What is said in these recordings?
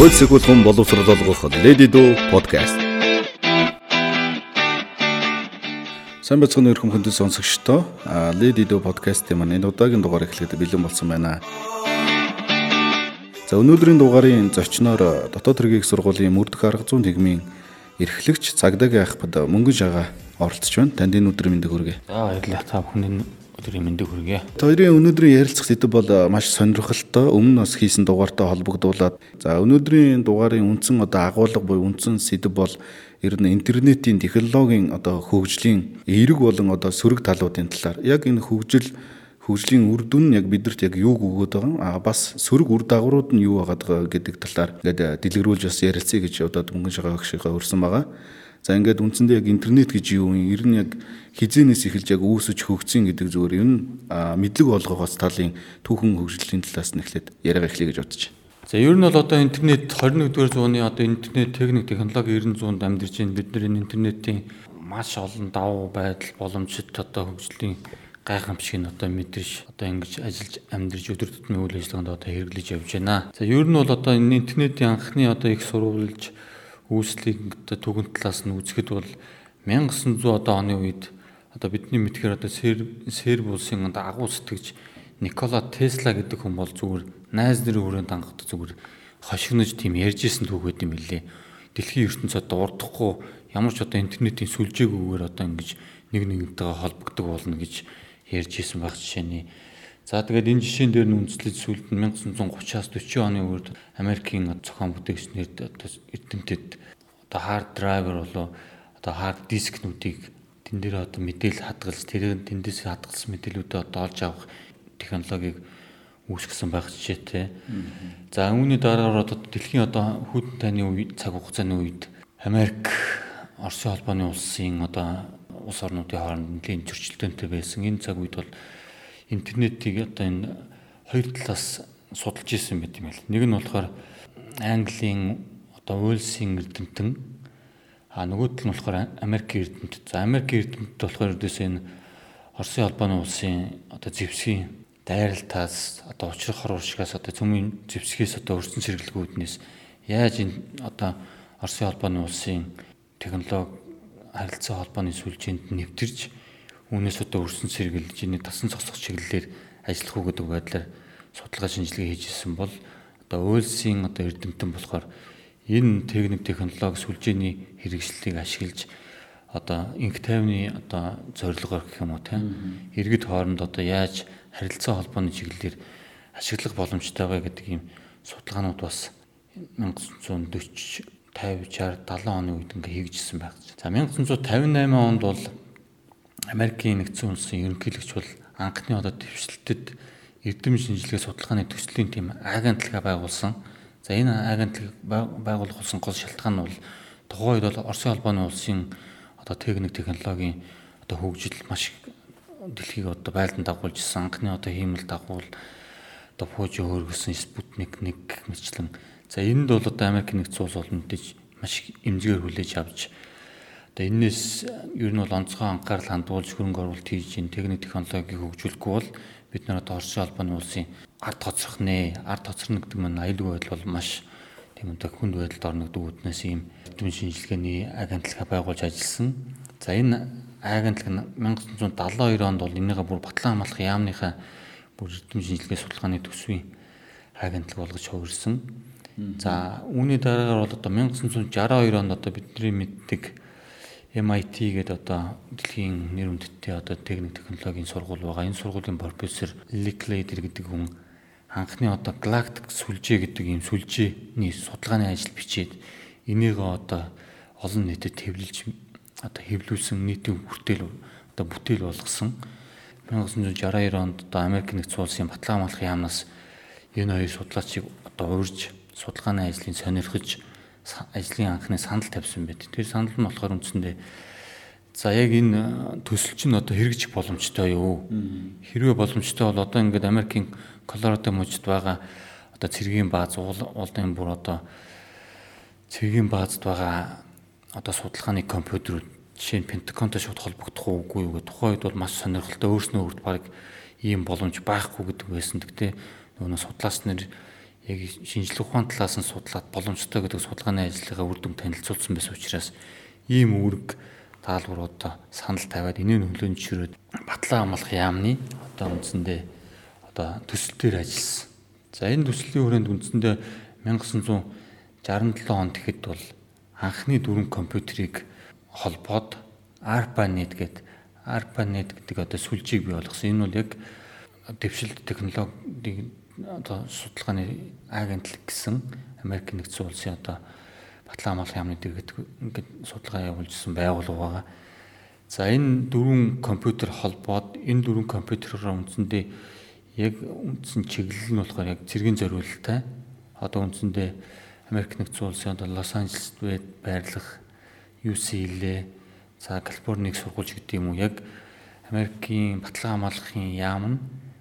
Хөл сэгүүлхэн боловсрол олгох Lady Do podcast. Сайн бацхан өрхөм хүндэт сонсогчдоо Lady Do podcast-ийн маань энэ удаагийн дугаар эхлэхэд бэлэн болсон байна. За өнөөдрийн дугаарын зочноор дотоод хэргийн сургуулийн мөрдөх арга зүүн тэгмийн эрхлэгч цагдаагийн ахбад мөнгөн шагаа оролцож байна. Танд энэ өдрийн мэндийг хүргэе. За баярлалаа та бүхний өдрийн мэндийг хүргэе. Хоёрын өнөөдрийн ярилцах сэдэв бол маш сонирхолтой. Өмнө нь бас хийсэн дугаартай холбогдуулаад за өнөөдрийн дугаарын үндсэн одоо агуулга буюу үндсэн сэдэв бол ер нь интернетийн технологийн одоо хөгжлийн эерэг болон одоо сөрөг талуудын талаар яг энэ хөгжил хөгжлийн үр дүн нь яг бидэрт яг юуг өгөөд байгаа а бас сөрөг үр дагаврууд нь юу байгаа гэдэг талаар ингээд дэлгэрүүлж бас ярилцъя гэж одоо мөнгөн шагаа гişгээ өрсөн байгаа. За ингээд үндсэндээ яг интернет гэж юу юм? Ер нь яг хизээнээс эхэлж яг үүсэж хөгжсөн гэдэг зүгээр ер нь мэдлэг олгохоос талын түүхэн хөгжлийн талаас нь эхлээд яриага эхлэе гэж бодож байна. За ер нь бол одоо интернет 21-р зууны одоо интернет техник технологи 90 зуунд амьдарч байна. Бид энэ интернетийн маш олон давуу байдал боломжит одоо хөгжлийн гайхамшиг нь одоо мэдэрч одоо ингэж ажиллаж амьдарч өдөр тутмын үйл ажиллагаанд одоо хэрэглэж явж байна. За ер нь бол одоо интернетийн анхны одоо их сурвалж үүслийг түгэнд талаас нь үзэхэд бол 1900 одоо оны үед одоо бидний мэдхээр одоо Серб улсын одоо агуу сэтгэгч Никола Тесла гэдэг хүн бол зүгээр найз нэрийн хүрээнд хангахад зүгээр хошигнож тийм ярьж исэн түүх байт юм билээ. Дэлхийн ертөнцид урдахгүй ямар ч одоо интернетийн сүлжээгүйгээр одоо ингэж нэг нэгнтэйгээ холбогддог болно гэж ярьж исэн баг жишээний За тэгээд энэ жишээн дээр нь үндэслэж сүүлд нь 1930-аас 40 оны үед Америкийн зохион бүтээгч нэрд одоо эрдэмтэд одоо хард драйвер болоо одоо хард дискнүүдийг тэн дээр одоо мэдээлэл хадгалж тэр тэндээс хадгалсан мэдээллүүдээ одоо олж авах технологиг үүсгэсэн байх жишээтэй. За үүний дараагаар одоо дэлхийн одоо хүйтэн таны үе цаг хугацааны үед Америк Оросын холбооны улсын одоо улс орнуудын хооронд нэлийн зөрчилдөөнтэй байсан. Энэ цаг үед бол интернетийг одоо энэ хоёр талаас судалж исэн байт юм байл. Нэг нь болохоор Английн одоо Уэльсийн эрдэмтэн а нөгөө тал нь болохоор Америкийн эрдэмтэд. За Америкийн эрдэмтэд болохоор ердөөсөө энэ Оросын холбооны улсын одоо зэвсгийн дайралтаас одоо учрах хорвшгаас одоо цөмийн зэвсгээс одоо өрсөн сэргэлгүүднээс яаж энэ одоо Оросын холбооны улсын технологи харилцаа холбооны сүлжээнд нэвтэрж Үүнээс одоо өрсөн сэргэлж энэ тасан цогцох чиглэлээр ажиллах уу гэдэг байдлаар судалгаа шинжилгээ хийжсэн бол одоо Уэлсийн одоо эрдэмтэн болохоор энэ техник технологи сүлжээний хэрэгслийг ашиглаж одоо инх тайвны одоо зорилгоор гэх юм уу тийм иргэд хооронд одоо яаж харилцаа холбооны чиглэлээр ашиглах боломжтой вэ гэдэг ийм судалгаанууд бас 1940 50 60 70 оны үед ингээ хийгдсэн байх. За 1958 онд бол Америкийн нэгдсэн улсын ерөнхийлөгч бол анхны одоо дэвшилтэд эрдэм шинжилгээ судалгааны төслийн тийм агентлагаа байгуулсан. За энэ агентлаг байгуулсан гол шалтгаан нь бол тухайн үед бол Оросын холбооны улсын одоо техник технологийн одоо хөгжил маш дэлхийг одоо байлдан дагуулж ирсэн. Анхны одоо хиймэл дагуул одоо фужи хөргөсөн Спутник 1 мэтчлэн. За энэнд бол одоо Америк нэгдсэн улс бол мэдээж маш эмзгээр хүлээж авч Одоо энэс ер нь бол онцгой анхаарал хандуулж хөрөнгө оруулалт хийж ин техник технологиг хөгжүүлэхгүй бол бид нар одоо Оросын холбооны улсын ард тоцрох нэ ард тоцрно гэдэг нь аюулгүй байдал бол маш тийм үү хүнд байдалд орно гэдэг үднээс ийм хэдэн шинжилгээний агентлага байгуулж ажилласан. За энэ агентлаг 1972 онд бол энийгээ бүр батлан хамгаалах яамныхаа бүр хэдэн шинжилгээ судалгааны төсвийн агентлаг болгож хувирсан. За үүний дараагаар бол одоо 1962 онд одоо бидний мэддэг MIT гэдэг одоо дэлхийн нэр хүндтэй одоо техник технологийн сургууль байгаа. Энэ сургуулийн профессор Licklader гэдэг хүн анхны одоо Galactic сүлжээ гэдэг ийм сүлжээний судалгааны ажил бичээд энийг одоо олон нийтэд хэвлэлж одоо хэвлүүлсэн нийтийн хүртэл одоо бүтээл болгосон. 1962 онд одоо Америк нэгдсэн улсын батлан хамгаалах яамнаас энэ хоёр судлаачийг одоо урьж судалгааны ажлыг сонирхож ажлын анхны санал тавьсан байт. Тэр санал нь болохоор үндсэндээ за яг энэ төсөл чинь одоо хэрэгжих боломжтой юу? Хэрвээ боломжтой бол одоо ингээд Америкийн Колорадо мужид байгаа одоо цэргийн бааз уулын бүр одоо цэргийн баазд байгаа одоо судалгааны компьютерүүд жишээ нь Пентагонтой шууд холбогдох уугүй юу гэх тухайн үед бол маш сонирхолтой өөрснөө үрд баг ийм боломж байхгүй гэдэг байсан. Гэхдээ нөгөө судлаач нар яг шинжлэх ухааны талаас нь судлаад боломжтой гэдэг судалгааны ажлынхаа үр дүн танилцуулсан байсан учраас ийм үүрэг даалгавруудаа санал тавиад энэний нөлөөнд ширээд батлан амлах яамны одоо үндсэндээ одоо төсөл төр ажилласан. За энэ төслийн хүрээнд үндсэндээ 1967 онд тэгэхэд бол анхны дөрвөн компьютерийг холбоод ARPANET гэдэг ARPANET гэдэг одоо сүлжийг бий болгосон. Энэ бол яг дэвшилт технологийн одоо судалгааны агентлаг гэсэн Америк нэгдсэн улсын одоо батлан амгалан яамны дэргэд ингээд судалгаа явуулжсэн байгууллага байгаа. За энэ дөрвөн компьютер холбоод энэ дөрвөн компьютероор үндсэндээ яг үндсэн чиглэл нь болохоор яг цэргийн зориулалттай одоо үндсэндээ Америк нэгдсэн улсын одоо Лос Анжелест байрлах UCLA за Калифорник сургууль гэдэг юм уу яг Америкийн батлан хамгаалахын яам нь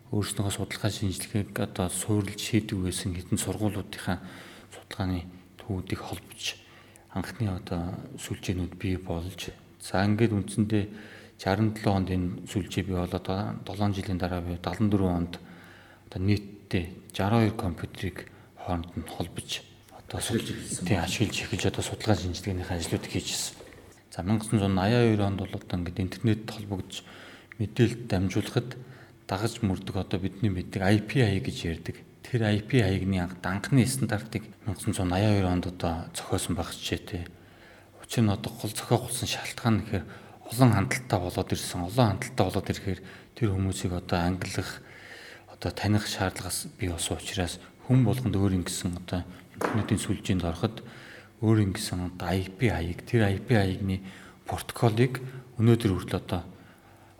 өөрснийхөө судалгаа шинжилгээг одоо суурилж шийдэг байсан хэдэн сургуулиудынхаа судалгааны төвүүдийг холбож анхны одоо сүлжээнүүд бий болж за ингээд үндсэндээ 67 онд энэ сүлжээ бий болоод 7 жилийн дараа бий 74 онд одоо нийтдээ 62 компьютерийг хооронд нь холбож одоо тий ашиглаж эхэлж одоо судалгаа шинжилгээнийхээ ажлуудыг хийжсэн. За 1982 онд бол одоо ингээд интернет холбогдож мэдээлэл дамжуулахад дагаж мөрдөг одоо бидний мэддэг IP хаяг гэж ярьдаг. Тэр IP хаягны анхны стандартыг 1982 онд одоо зохиосон байх хичээтэй. Учир нь одоо гол зохиогдсон шалтгаан гэхээр олон хандлтаа болоод ирсэн. Олон хандлтаа болоод ирэхээр тэр хүмүүсийг одоо ангилах одоо таних шаардлагаас бий болсон учраас хүн болгонд өөр ингэсэн одоо интернетийн сүлжээнд ороход өөр ингэсэн одоо IP хаяг тэр IP хаягны протоколыг өнөөдөр хүртэл одоо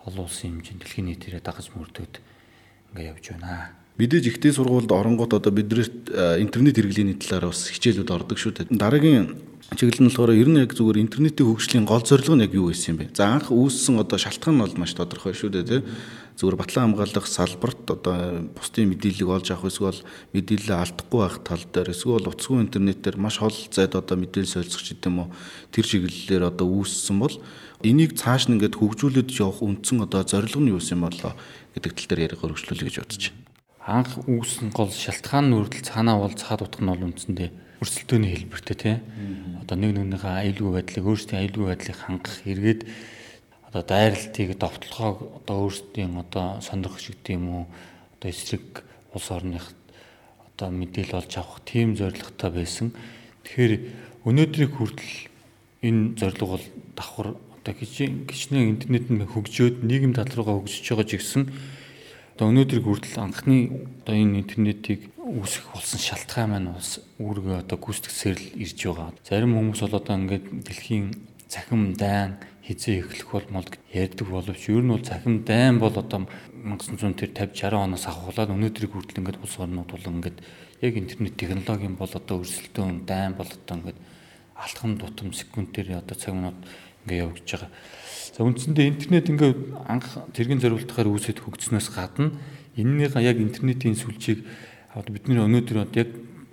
олон улсын хэмжээнд дэлхийн нийтээрээ дагаж мөрдөөд ингээ явж байна. Мэдээж ихтэй сургуульд оронгууд одоо биднэрт интернет хэрэглээний талаар бас хичээлүүд ордог шүү дээ. Дараагийн чиглэл нь болохоор ер нь яг зүгээр интернетийн хөгжлийн гол зорилго нь яг юу байсан юм бэ? За анх үүссэн одоо шалтгаан нь бол маш тодорхой шүү дээ тий. Зүгээр батлан хамгаалах салбарт одоо бусдын мэдээллийг олж авах эсвэл мэдээлэлээ алдахгүй байх тал дээр эсвэл утасгүй интернетээр маш хол зайд одоо мэдээлэл солилцох гэдэг юм уу тэр чиглэлээр одоо үүссэн бол Энийг цааш нь ингээд хөгжүүлээд явах үндсэн одоо зорилго нь юу юм болоо гэдэг тал дээр ярих өргөжлүүлэе гэж бодож байна. Анх үүсэн гол шалтгаан нь үрдэл цаанаа бол цаад утга нь бол үндсэндээ өрсөлдөөний хэлбэртэй тий. Одоо нэг нэгнийхээ аюулгүй байдлыг өөрсдийн аюулгүй байдлыг хангах эргээд одоо дайралтыг довтлохоо одоо өөрсдийн одоо сонирхох гэдэг юм уу одоо эсрэг улс орных одоо мэдээлэл олж авах тийм зорилготой байсан. Тэгэхээр өнөөдрийг хүртэл энэ зорилго бол давхар одоо гिचнээ интернет нь хөгжөөд нийгэм тал руугаа хөгжиж байгаа ч гэсэн одоо өнөөдөр хүртэл анхны одоо энэ интернетийг үүсгэх болсон шалтгаан маань бас үүргээ одоо гүйцэтгсээр л ирж байгаа. Зарим хүмүүс бол одоо ингээд дэлхийн цахим дайн хизээ эхлэх болмол ярьдаг боловч ер нь бол цахим дайн бол одоо 1950 60 оноос ахуулаад өнөөдрийг хүртэл ингээд улс орнууд бол ингээд яг интернет технологийн бол одоо өрсөлдөөн дайн бол одоо ингээд алтхан тутам секундээр одоо цаг минут ингээ явагдаж байгаа. За үндсэндээ интернет ингээ анх тэргийн зориултахаар үүсэт хөгжснөөс гадна энэнийг яг интернетийн сүлжийг бидний өнөөдөр одоо яг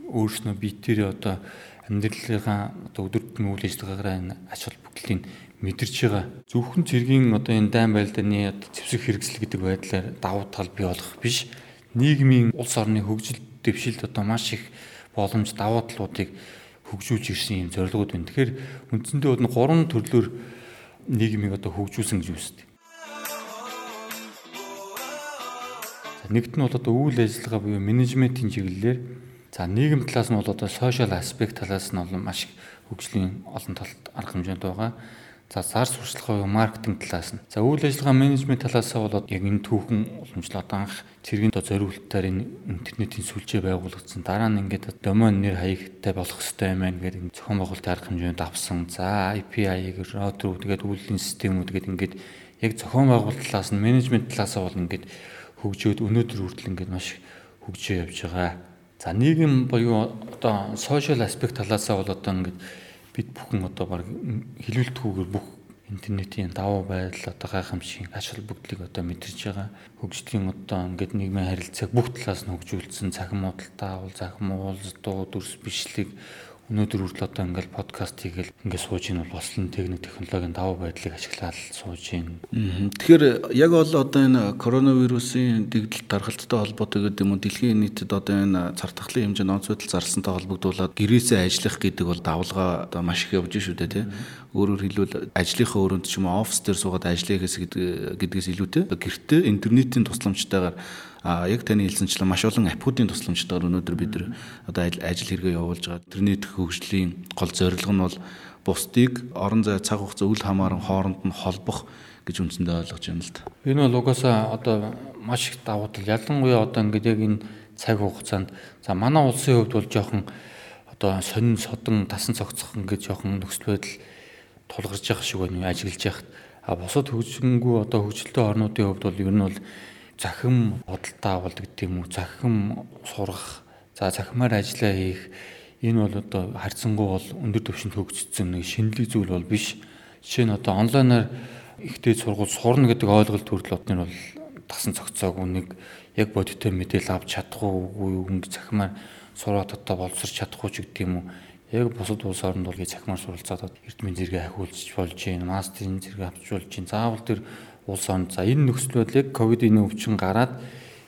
өөрснөө биетээр одоо амьдралынхаа одоо өдөр тутмын үйл ажиллагаагаар ач холбогдлыг мэдэрч байгаа. Зөвхөн цэргийн одоо энэ дайн байлдааны одоо зэвсэг хэрэгсэл гэдэг байдлаар давуу тал бий болох биш. Нийгмийн улс орны хөгжил дэвшилд одоо маш их боломж давуу талуудыг хөгжүүлж ирсэн юм зорилгод байна. Тэгэхээр үндсэндээ бол гурван төрлөөр нийгмийг одоо хөгжүүлсэн гэж үздэг. Нэгт нь бол одоо үйл ажиллагаа буюу менежментийн чиглэлээр за нийгэм талаас нь бол одоо сошиал аспект талаас нь бол маш хөгжлийн олон талт арга хэмжээнд байгаа. За зар сурчлага буюу маркетинг талаас нь. За үйл ажиллагаа менежмент талаас нь бол яг энэ түүхэн уламжлал одоо анх цэргийн доо зориулалтаар энэ интернетийн сүлжээ байгуулагдсан. Дараа нь ингээд домен нэр хаягтай болох хэрэгтэй юм байна гэдэг зохион байгуулалтын арга хэмжээнд авсан. За хаяг, роутер тэгээд үйлдвэрлэлийн системүүд гэдэг ингээд яг зохион байгуулалт талаас нь менежмент талаас нь бол ингээд хөгжөөд өнөөдөр хүртэл ингээд маш хөгжөө явж байгаа. За нийгэм буюу одоо сошиал аспект талаас нь бол одоо ингээд бид бүхэн одоо баг хилүүлтгүүгээр бүх интернетийн давуу байдал одоо гайхамшиг ач холбогдлыг одоо мэдэрч байгаа. Хөгжлийн одоо ингээд нийгмийн харилцааг бүх талаас нь хөгжүүлсэн цахим худалдаа авал, цахим уулз дуу дүрс бичлэг өнөөдөр хүртэл одоо ингээл подкаст хийгээл ингээд сууж ийн бол бослон техник технологийн давуу байдлыг ашиглаад сууж ийн. Тэгэхээр яг бол одоо энэ коронавирусын дэгдэл тархалттай холбоотой гэдэг юм уу дэлхийн нийтэд одоо энэ цар тахлын хэмжээнд онц байдал зарсантай холбогдуулаад гэрээсээ ажиллах гэдэг бол давлгаа одоо маш их явж шүү дээ тий. Өөрөөр хэлбэл ажлынхаа өрөөнд ч юм уу офис дээр суугаад ажиллая гэдгээс илүүтэй гэртээ интернетийн тусламжтайгаар яг таны хэлсэнчлэн маш олон аппуудын тусламжтайгаар өнөөдөр бид нар одоо ажил хэрэгээ явуулж байгаа. Интернет хөгжлийн гол зорилго нь бол бусдыг орон зай цаг хугацаа үл хамааран хооронд нь холбох гэж үндсэндээ ойлгож байна л да. Энэ бол угаасаа одоо маш их давуу тал. Ялангуяа одоо ингээд яг энэ цаг хугацаанд за манай улсын хувьд бол жоохон одоо сонин содон тасан цогцох ингээд жоохон нөхцөл байдал тулгарч явах шиг байна ажиглаж яхад. А бусад хөгжингүү одоо хөгжилтэй орнуудын хувьд бол ер нь бол захим бодолтой гэдэг юм уу захим сурах. За захимаар ажиллаа хийх. Энэ бол одоо харьцангуй бол өндөр түвшинд хөгжсөн нэг шинэлэг зүйл бол биш. Жишээ нь одоо онлайнаар ихтэй сургууль сурна гэдэг ойлголт төрөл однор бол тасан цогцоог нэг яг бодиттой мэдээлэл авч чадахгүй үгүй захимаар сураад одоо боловсрч чадахгүй ч гэдэг юм уу? Яг бусад улс орнд бол захимаар суралцаад эрдмийн зэрэг ахиулж болж гин мастерын зэрэг авч болж гин заавал тэр улс орнд за энэ нөхцөл байдлыг ковидын өвчин гараад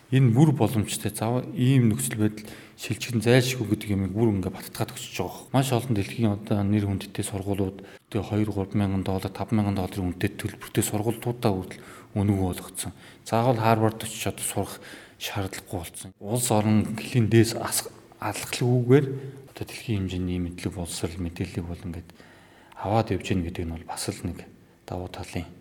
энэ бүр боломжтой зав ийм нөхцөл байдал шилжих зайлшгүй гэдэг юмыг бүр ингээ баттгаад өчөж байгаа. Маш олон дэлхийн одоо нэр хүндтэй сургуулиуд тэгээ 2 3 мянган доллар 5 мянган долларын үнэтэй төлбөртэй сургуультуудаа хүртэл өнгө болгоцсон. Заавал Харвард очиж одоо сурах шаардлагагүй болсон. Улс орон гэлийн дээс алхахлгүйгээр одоо дэлхийн хэмжээний мэдлэг боловсрал мэдээллийг бол ингээд аваад явж гин гэдэг нь бол бас л нэг давуу талын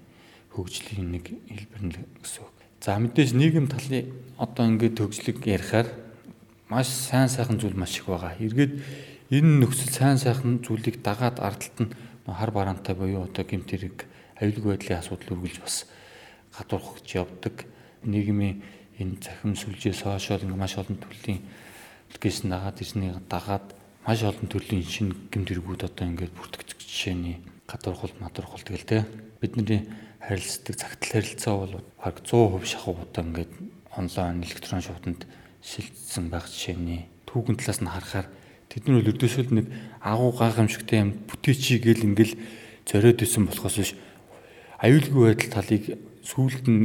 хөгжлийн нэг хэлбэр нь гэсэн үг. За мэдээж нийгэм талын одоо ингээд хөгжлийг ярихаар маш сайн сайхан зүйл маш их байгаа. Эргээд энэ нөхцөл сайн сайхан зүйлийг дагаад ардталт нь хар бараантай буюу одоо гэмт хэрэг аюулгүй байдлын асуудал үргэлж бас гадуурхаж явдаг. Нийгмийн энэ захим сүлжээс хойшоо ингээ маш олон төрлийн аппликейшн дагаад ирснийг дагаад маш олон төрлийн шинэ гэмт хэрэгүүд одоо ингээд бүртгэж жишээний гадуурхал матурхал тэгэл те бидний харилцдаг цагтл харилцаа бол баг 100% шахуудаа ингээд онлайн электрон шууданд шилжсэн байх жишээний түүхэн талаас нь харахаар тэдний бол өдөөсөл нэг агуу гайхамшигтай юм бүтээчий гэл ингээл зориод исэн болохоос биш аюулгүй байдал талыг сүүлд нь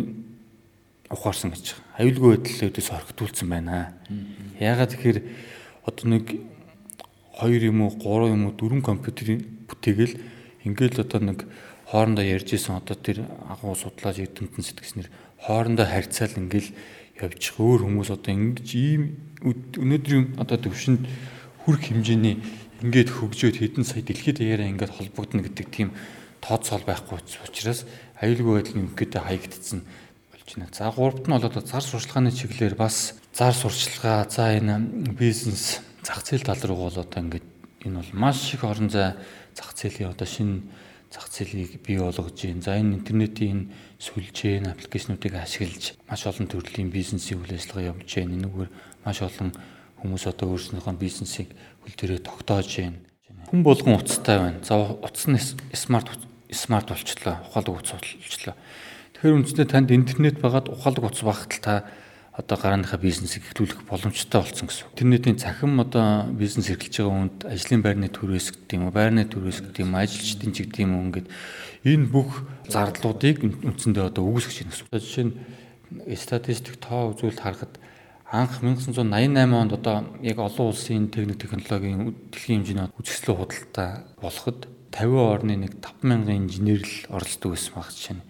ухаарсан гэж байгаа. Аюулгүй байдлаа өдөөс орхитуулсан байна. Яагаад тэгэхээр одоо нэг 2 юм уу 3 юм уу 4 компьютерийн бүтээгээл ингээл одоо нэг хоорондоо ярьж исэн одоо тэр агуу судлаач эрдэмтэн сэтгснэр хоорондоо харьцаал ингээл явчих өөр хүмүүс одоо ингэж ийм өнөөдрийн одоо төвшөнд хүрх хэмжээний ингээд хөгжөөд хэдэн сая дэлхийд даяараа ингээд холбогдно гэдэг тийм тооцоол байхгүй учраас аюулгүй байдлын ингээд хаягдцсан болж байна. За гуравт нь бол одоо зар сурчлагын чиглэлээр бас зар сурчлага за энэ бизнес зах зээл тал руу бол одоо ингээд энэ бол маш их орон зай зах зээлийн одоо шинэ зах зээлийг бий болгож байна. За энэ интернетийн сүлжээ, аппликейшнуудыг ашиглаж маш олон төрлийн бизнесийн үйл ажиллагаа явуулж байна. Энэгээр маш олон хүмүүс одоо өөрсдийнхөө бизнесийг хөл төрөө тогтоож байна. Хүн болгон утастай байна. За утас нь смарт смарт болчлоо. Ухаалаг утас болчлоо. Тэгэхээр үндсэндээ танд интернет байгаад ухаалаг утас багтал та одоо гарааныхаа бизнесийг эхлүүлэх боломжтой болсон гэсэн. Интернетийн цахим одоо бизнес эрхэлж байгаа хүнд ажлын байрны төрөөс гэдэг юм уу, байрны төрөөс гэдэг юм, ажилчдын ч гэдэг юм уу ингээд энэ бүх зардлуудыг үндсэндээ одоо үүсгэж байна гэсэн. Жишээ нь статистик тоо үзүүлэлт харахад анх 1988 онд одоо яг олон улсын техник технологийн дэлхийн хэмжээний үзэсгэлэн худалдаа болоход 50 орны нэг 5000 инженер л оролцдог байсан баг жишээ нь.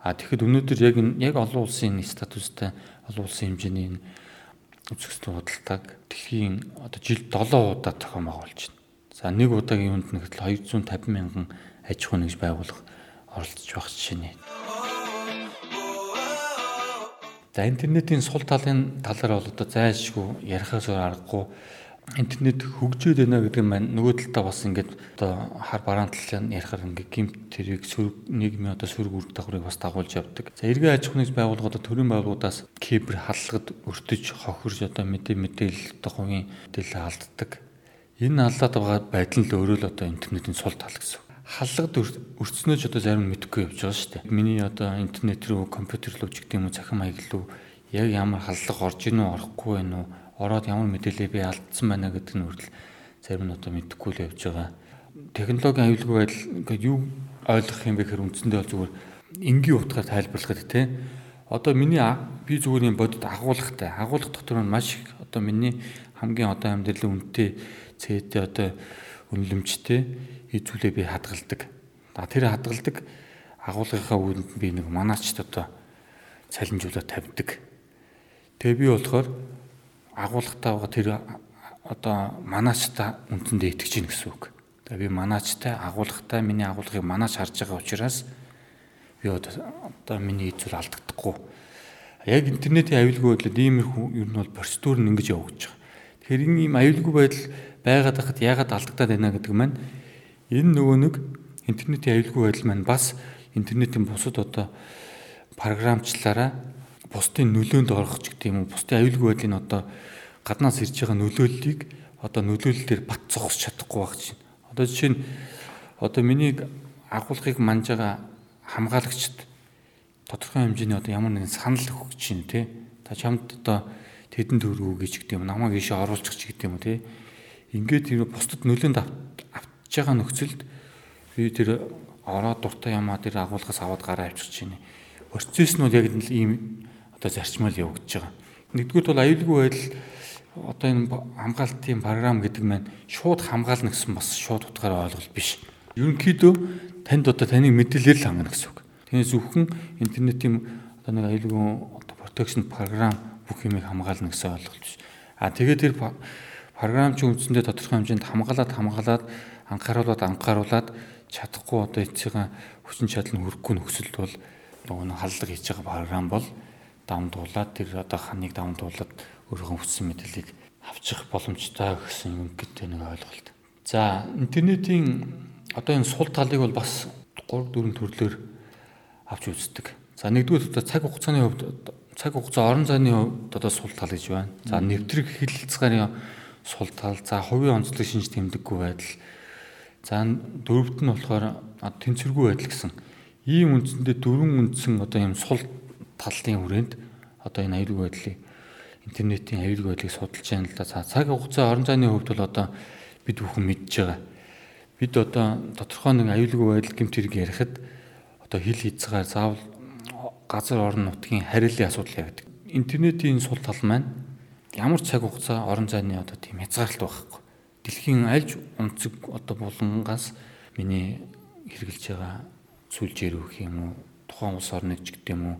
А тэгэхэд өнөөдөр яг яг олон улсын статустай олон улсын хэмжээний үзэсгэлэн худалдааг дэлхийн одоо жилд 7 удаа зохион байгуулж байна. За нэг удаагийн юунд нэгтэл 250 мянган аж ахуй нэгж байгуулах оролцож байх жишээ нь. За интернетийн сул талын талаар бол одоо зайлшгүй ярихаас аргагүй интернет хөгжөөд байна гэдэг нь маань нөгөө талдаа бас ингээд одоо хар бараан талын ярихаар ингээд гимт тэрийг сөрөг нийгмийн одоо сөрөг үр дагаврыг бас дагуулж явдаг. За эргээ аж ахуйн байгууллагууд төрийн байгууллагуудаас кибер халлагад өртөж хохирж одоо мэдээ мэдээлэл одоо хувийн мэдээлэл алддаг. Энэ алдаад байгаа байдал нь өөрөө л одоо интернетийн сул тал гэсэн. Халлагад өртснөө ч одоо зарим нь мэдэхгүй явж байгаа шүү дээ. Миний одоо интернет рүү компьютер рүү ч гэдэг юм уу цахим хаяг руу яг ямар халлага орж ийн үү орохгүй байна уу ороод ямар мэдээлэл би алдсан байна гэдэг нь хүртэл зарим нь одоо мэдэхгүй л явж байгаа. Технологийн аюулгүй байдал ингээд юу ойлгох юм бэ гэхээр үндсэндээ зүгээр энгийн утгаар тайлбарлахад тий. Одоо миний би зүгээр юм бодит агуулгатай. Агуулга дотор нь маш их одоо миний хамгийн одоо амьдралын үнэтэй цээтэй одоо үнэлэмжтэй эзүүлээ би хадгалдаг. За тэр хадгалдаг агуулгынхаа үүнд би нэг манаачд одоо цалинжуулаад тавьдаг. Тэгээ би болохоор агуулгатай байгаа тэр одоо манаачтай үндсэндээ итгэж гин гэсэн үг. Тэгээ би манаачтай агуулгатай миний агуулгыг манаач харж байгаа учраас би одоо миний эзүүр алдагдахгүй. Яг интернетийн аюулгүй байдлаар иймэрхүү ер нь бол процедур нь ингэж явагдаж байгаа. Тэгэхээр энэ ийм аюулгүй байдал байгаад хахад яагаад алдагдаад байна гэдэг маань энэ нөгөө нэг интернетийн аюулгүй байдал маань бас интернетийн бусад одоо програмчлаараа бусдын нөлөөнд орох ч гэдэг юм уу бусдын аюулгүй байдлын одоо гаднаас ирж байгаа нөлөөллийг одоо нөлөөллөөр бат зогсож чадахгүй байх чинь. Одоо жишээ нь одоо миний агуулгыг манж байгаа хамгаалагчд тодорхой хэмжээний одоо ямар нэгэн санал өгч чинь тий. Та чамд одоо тэдэн төгрөгөө гэж гэдэг юм намайг ийшээ оруулчих ч гэдэг юм уу тий. Ингээд тэр бусдад нөлөөнд авч байгаа нөхцөлд би тэр ороод дуртай ямаа тэр агуулгаас аваад гараа авчирч чинь. Процесс нь бол яг ийм одоо зарчмал явагдаж байгаа. Нэгдүгээр бол аюулгүй байдал одоо энэ хамгаалтын програм гэдэг маань шууд хамгаална гэсэн бас шууд утгаараа ойлголт биш. Ерөнхийдөө танд одоо таныг мэдээлэлээр л хангана гэсэн үг. Тэгээс зөвхөн интернетийн одоо нэг аюулгүй одоо protection програм бүх юмыг хамгаална гэсэн ойлголт биш. А тэгээд тэр програм чи үндсэндээ тодорхой хэмжээнд хамгаалаад хамгаалаад анхааруулад анхааруулад чадахгүй одоо эцсийн хүчин чадал нь хүрэхгүй нөхцөлд бол нөгөө халдлага хийж байгаа програм бол давмдуулаад тэр одоо ханыг давмдуулаад өөрийнхөө хүссэн мэдээллийг авчих боломжтой гэсэн юм гэдэг нэг ойлголт. За интернетийн одоо энэ сул талыг бол бас 3 4 төрлөөр авч үздэг. За нэгдүгээр одоо цаг хугацааны хувьд цаг хугацаа орон зайны хувьд одоо сул тал гэж байна. За нэвтрэг хил хязгаарын сул тал, за хувийн онцлог шинж тэмдэггүй байдал. За дөрөвт нь болохоор тэнцвэргүй байдал гэсэн ийм үндсэндээ дөрвөн үндсэн одоо ийм сул талын хүрээнд одоо энэ аюулгүй байдлыг интернетийн аюулгүй байдлыг судалж байна л да. Цаг хугацаа орон зайны хувьд бол одоо бид бүхэн мэдж байгаа. Бид одоо тодорхой нэг аюулгүй байдал гэмт хэрэг ярихад одоо хил хязгаар заавал газар орон нутгийн харилцааны асуудал явдаг. Интернетийн сул тал маань ямар цаг хугацаа орон зайны одоо тийм хязгаарлалт байхгүй. Дэлхийн альж онцөг одоо булангаас миний хэрэгжилж байгаа сүлжээр өгөх юм уу тухайн улс орныг ч гэдэг юм уу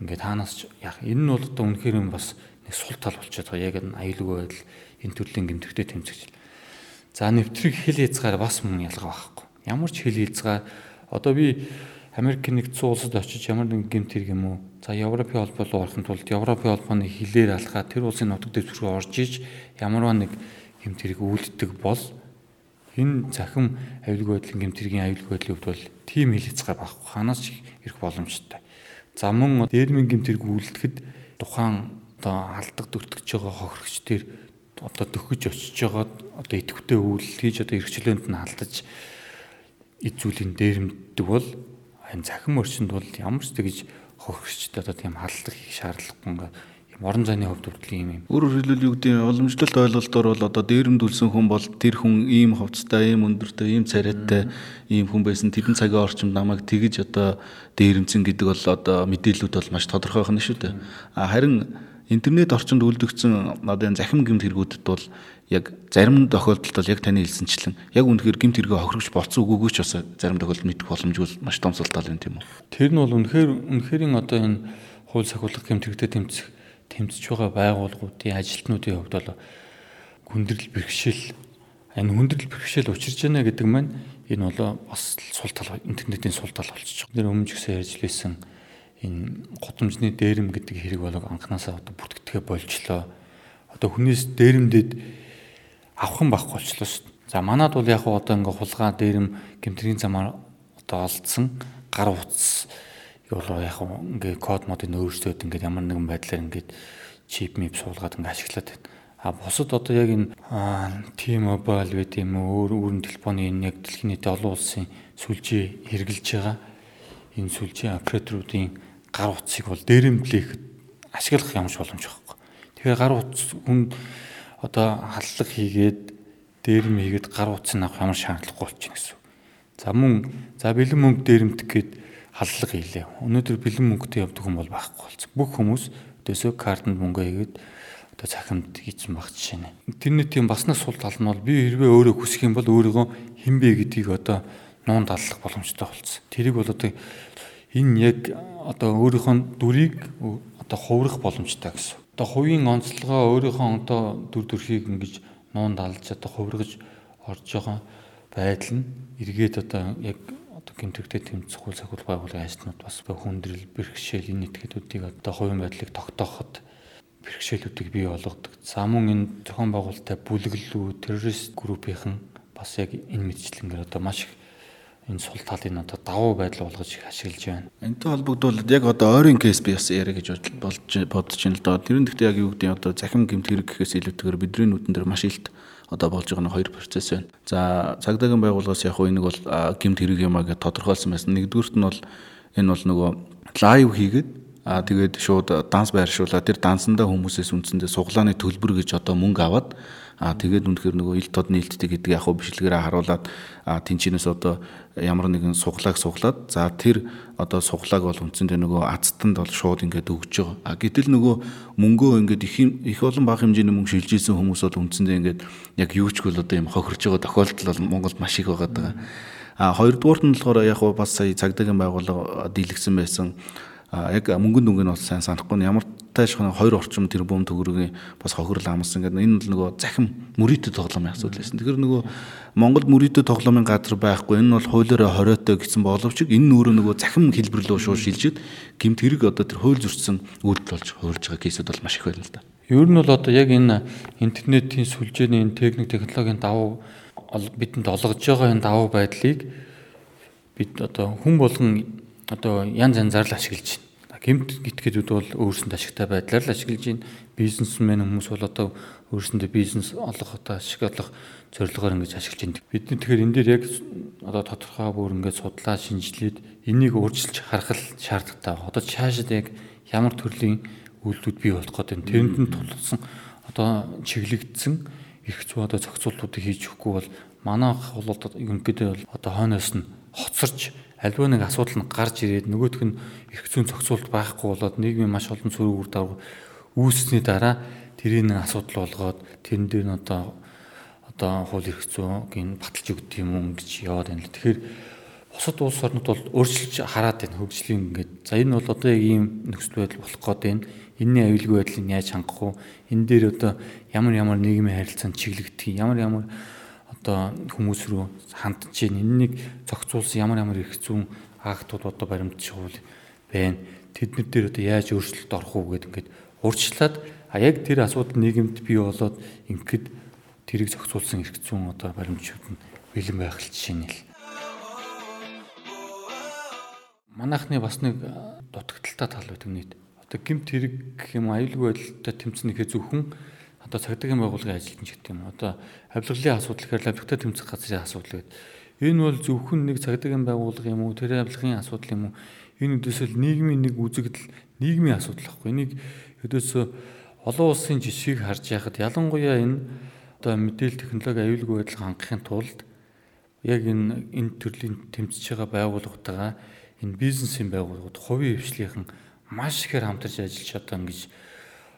ингээд таанаас яах энэ нь бол одоо үнэхээр юм бас нэг сул тал болчиход байгаа. Яг энэ аюулгүй байдал энэ төрлийн гэмтэгтэй тэмцэж. За нэвтрэг хил хязгаар бас мөн ялгаа байхгүй. Ямар ч хил хязгаар одоо би Америк нэгдсэн улсад очиж ямар нэгэн гэмт хэрэг юм уу? За Европын холбоо руу орохын тулд Европын холбооны хилээр алхаад тэр улсын нутаг дэвс рүү орж иж ямарваа нэг гэмт хэрэг үүлддэг бол энэ захим аюулгүй байдлын гэмт хэргийн аюулгүй байдлын хувьд бол тийм хил хязгаар байхгүй. Ханаас ч ирэх боломжтой. За мөн дээрмийн гэмтэрг үлдэхэд тухайн одоо алдаг дүртгэж байгаа хохирогч төр одоо дөхөж очиж байгаа одоо идэвхтэй үйл хийж одоо эрхчлөөнд нь алдаж эзүүлийн дээрмддэг бол энэ захим орчинд бол ямар ч тэгж хохирогчд одоо тийм халдлага хийх шаардлагагүй орон зайны хувьд хүртэл ийм юм. Өөрөөр хэлбэл юу гэдэг уламжлалт ойлголтоор бол одоо дээрэмдүүлсэн хүн бол тэр хүн ийм хувцастай, ийм өндөртэй, ийм царайтай ийм хүн байсан. Тэрэн цагийн орчимд намайг тэгж одоо дээрэмцэн гэдэг бол одоо мэдээллүүд бол маш тодорхойх нь шүү дээ. А харин интернет орчинд үлдэгдсэн одоо энэ захим гэмт хэрэгүүдэд бол яг зарим тохиолдолд бол яг таны хэлсэнчлэн яг үнэхээр гэмт хэрэгээ хохирогч болцсон үгүйг ч бас зарим тохиолдолд мэдэх боломжгүй маш том сул тал юм тийм үү. Тэр нь бол үнэхээр үнэхэрийн одоо энэ хууль сахиулах гэмт хэрэгтэй тэмцэх тэмцэж байгаа байгууллагуудын ажилтнуудын хувьд бол хүндрэл бэрхшээл энэ хүндрэл бэрхшээл учирч байна гэдэг маань энэ бол бас сул тал интернетийн сул тал болчихж байгаа. Тэр өмнө гэсэн ярьж лээсэн энэ гудамжны дээрэм гэдэг хэрэг болог анханасаа одоо бүртгэдгээ болчлоо. Одоо хүнээс дээрэмдэд авах нь байхгүй болчлоо шүү. За манад бол яг одоо ингээ хулгай дээрэм гэмтрийн замаар одоо олдсон гар утас бол яг ингээ код модыг өөрчлөөд ингээд ямар нэгэн байдлаар ингээд чип мип суулгаад ингээ ашиглаад байна. А бусад одоо яг энэ T-Mobile байт юм уу өөр өөрн телефоны энэ яг дэлхийн нийтийн олон улсын сүлжээ хэрглэж байгаа энэ сүлжээ операторуудын гар утсыг бол дээрэмдлэх ашиглах ч боломж байхгүй. Тэгэхээр гар утас хүн одоо халлаг хийгээд дээрэм хийгээд гар утсан авах ямар шаардлагагүй болчихно гэсэн. За мөн за бэлэн мөнгө дээрэмдэх гээд халдлага хийлээ. Өнөөдөр бэлэн мөнгөтэй явдаг хүн бол байхгүй болсон. Бүх хүмүүс өдөөсөө картанд мөнгө хийгээд одоо цахимд хийсэн баг жишээ нэ. Интернетийн бас нэг сул тал нь бол би хэрвээ өөрөө хүсэх юм бол өөрийгөө хинбэ гэдгийг одоо нуунд аллах боломжтой болсон. Тэрийг бол одоо энэ яг одоо өөрийнхөө дүрийг одоо хувирах боломжтой гэсэн. Одоо хувийн онцлогоо өөрийнхөө одоо дүр төрхийг ингэж нуунд алж одоо хувиргаж орж байгаа байдал нь эргээд одоо яг одоо гэмтэрхтэй тэмцэхгүй сахил байгууллагын ажлууд бас хүндрэл бэрхшээл энэ этгээдүүдийг одоо хувийн байдлыг тогтооход бэрхшээлүүдийг бий болгодог. За мөн энэ зохион байгуулалттай бүлэглэлүүд террорист группийнхан бас яг энэ мэдчлэнгээр одоо маш их энэ сул талын одоо давуу байдал болгож их ашиглаж байна. Энтэй холбогдуулаад яг одоо ойрын кейс би бас яриа гэж болж бодож байна л доо. Тэр нь гэхдээ яг юу гэдэг нь одоо захим гэмт хэрэг гэхээс илүүтэйгээр бидний нүдэн дээр маш илт одоо болж байгаа нь хоёр процесс байна. За цагдаагийн байгууллагаас яг энэ бол гэмт хэрэг юм а гэж тодорхойлсон байсан. Нэгдүгürt нь бол энэ бол нөгөө лайв хийгээд Аа тэгээд шууд данс байршуулаад тэр дансандаа хүмүүсээс үндсэндээ суглааны төлбөр гэж одоо мөнгө аваад аа тэгээд үнэхээр нөгөө ил тод нийлддэг гэдэг яг хөө бичлэгээрээ харуулад аа тэнчинээс одоо ямар нэгэн суглааг суглаад за тэр одоо суглааг бол үндсэндээ нөгөө азтанд бол шууд ингээд өгж байгаа. А гэтэл нөгөө мөнгөө ингээд их их олон бага хэмжээний мөнгө шилжүүлсэн хүмүүс бол үндсэндээ ингээд яг юу ч бол одоо юм хохирж байгаа тохиолдол бол Монголд маш их байгаа даа. А хоёрдугаарт нь болохоор яг бас сая цагдаагийн байгууллага дийлгсэн байсан яг мөнгөнд өнгө нь бол сайн санахгүй нь ямар тааш хана хоёр орчим тэрбум төгрөгийн бас хохирол амсан гэдэг энэ бол нөгөө захим мөрөдө тоглоомын асуудал байсан. Тэгэхээр нөгөө Монгол мөрөдө тоглоомын газар байхгүй энэ бол хуулиараа хориотой гэсэн боловч энэ нүүрөө нөгөө захим хэлбэрлөө шууд шилжиж гимт хэрэг одоо тэр хууль зөрчсөн үйлдэл болж хуурж байгаа кейсүүд бол маш их байна л да. Ер нь бол одоо яг энэ интернетийн сүлжээний энэ техник технологийн давуу бидэнд олгож байгаа энэ давуу байдлыг бид одоо хүн болгон одоо янз янзаар л ашиглаж. Гэмт гитгэдүүд бол өөрсөнд ашигтай байдлаар л ашиглаж байна. Бизнесмен хүмүүс бол одоо өөрсөндөө бизнес олох одоо ашиг олох зорилгоор ингэж ашиглаж байна. Бид тэгэхээр энэ дээр яг одоо тодорхой бүр ингэж судлаа шинжилээд энийг өөрчилж харах шаардлагатай. Одоо цаашид яг ямар төрлийн үйлдэлүүд бий болох гэдэг нь тэрэнд нь тулсан одоо чиглэгдсэн их зүй одоо зохицуултуудыг хийж өгөхгүй бол манайх бол ерөнхийдөө бол одоо хойноос нь хоцорч альва нэг асуудал нь гарч ирээд нөгөөх нь эрх зүйн зохицуулт байхгүй болоод нийгмийн маш олон цөрөг үр дагавар үүссний дараа тэрийг нэг асуудал болгоод тэрэн дээр нь одоо одоо хууль эрх зүйн баталж өгдөг юм уу гэж яваад байна л. Тэгэхээр бусад улс орнууд бол өөрчилж хараад байна хөгжлийн ингээд. За энэ бол одоо яг ийм нөхцөл байдал болох гээд байна. Энийний аюулгүй байдлыг яаж хангах вэ? Энэ дээр одоо ямар ямар нийгмийн харилцаанд чиглэгдэх, ямар ямар одоо хүмүүс рүү хандж чинь энэнийг зохицуулсан ямар ямар их зүүн актууд одоо баримтжуул байна. Тэднэр дээр одоо яаж өөрчлөлт орох уу гэдэг ингээд урьдчилаад а яг тэр асуудал нийгэмд бий болоод ингээд тэрийг зохицуулсан эрх зүүн одоо баримтчууд нь бэлэн байх л жишээ нь л. Манайхны бас нэг дутагдaltaй тал байдаг нийт. Одоо гимт хэрэг гэх юм аюулгүй байдалтай тэмцэнэхээ зөвхөн одоо цагдаагийн байгууллагын ажилтнч гэдэг юм. Одоо авилгалын асуудал гэхээр авилгатай тэмцэх газрын асуудал гэдэг. Энэ бол зөвхөн нэг цагдаагийн байгууллага юм уу, тэр авилгын асуудал юм уу? Энэ үдээсэл нийгмийн нэг үзэгдэл, нийгмийн асуудал байхгүй. Энийг өдөөсөө олон улсын жишгийг харж яхад ялангуяа энэ одоо мэдээлэл технологи аюулгүй байдал хангахын тулд яг энэ энэ төрлийн тэмцэж байгаа байгууллагатайгаа энэ бизнесийн байгууллагууд хувийн хвшлийнхэн маш ихээр хамтарч ажиллаж одоо ингэж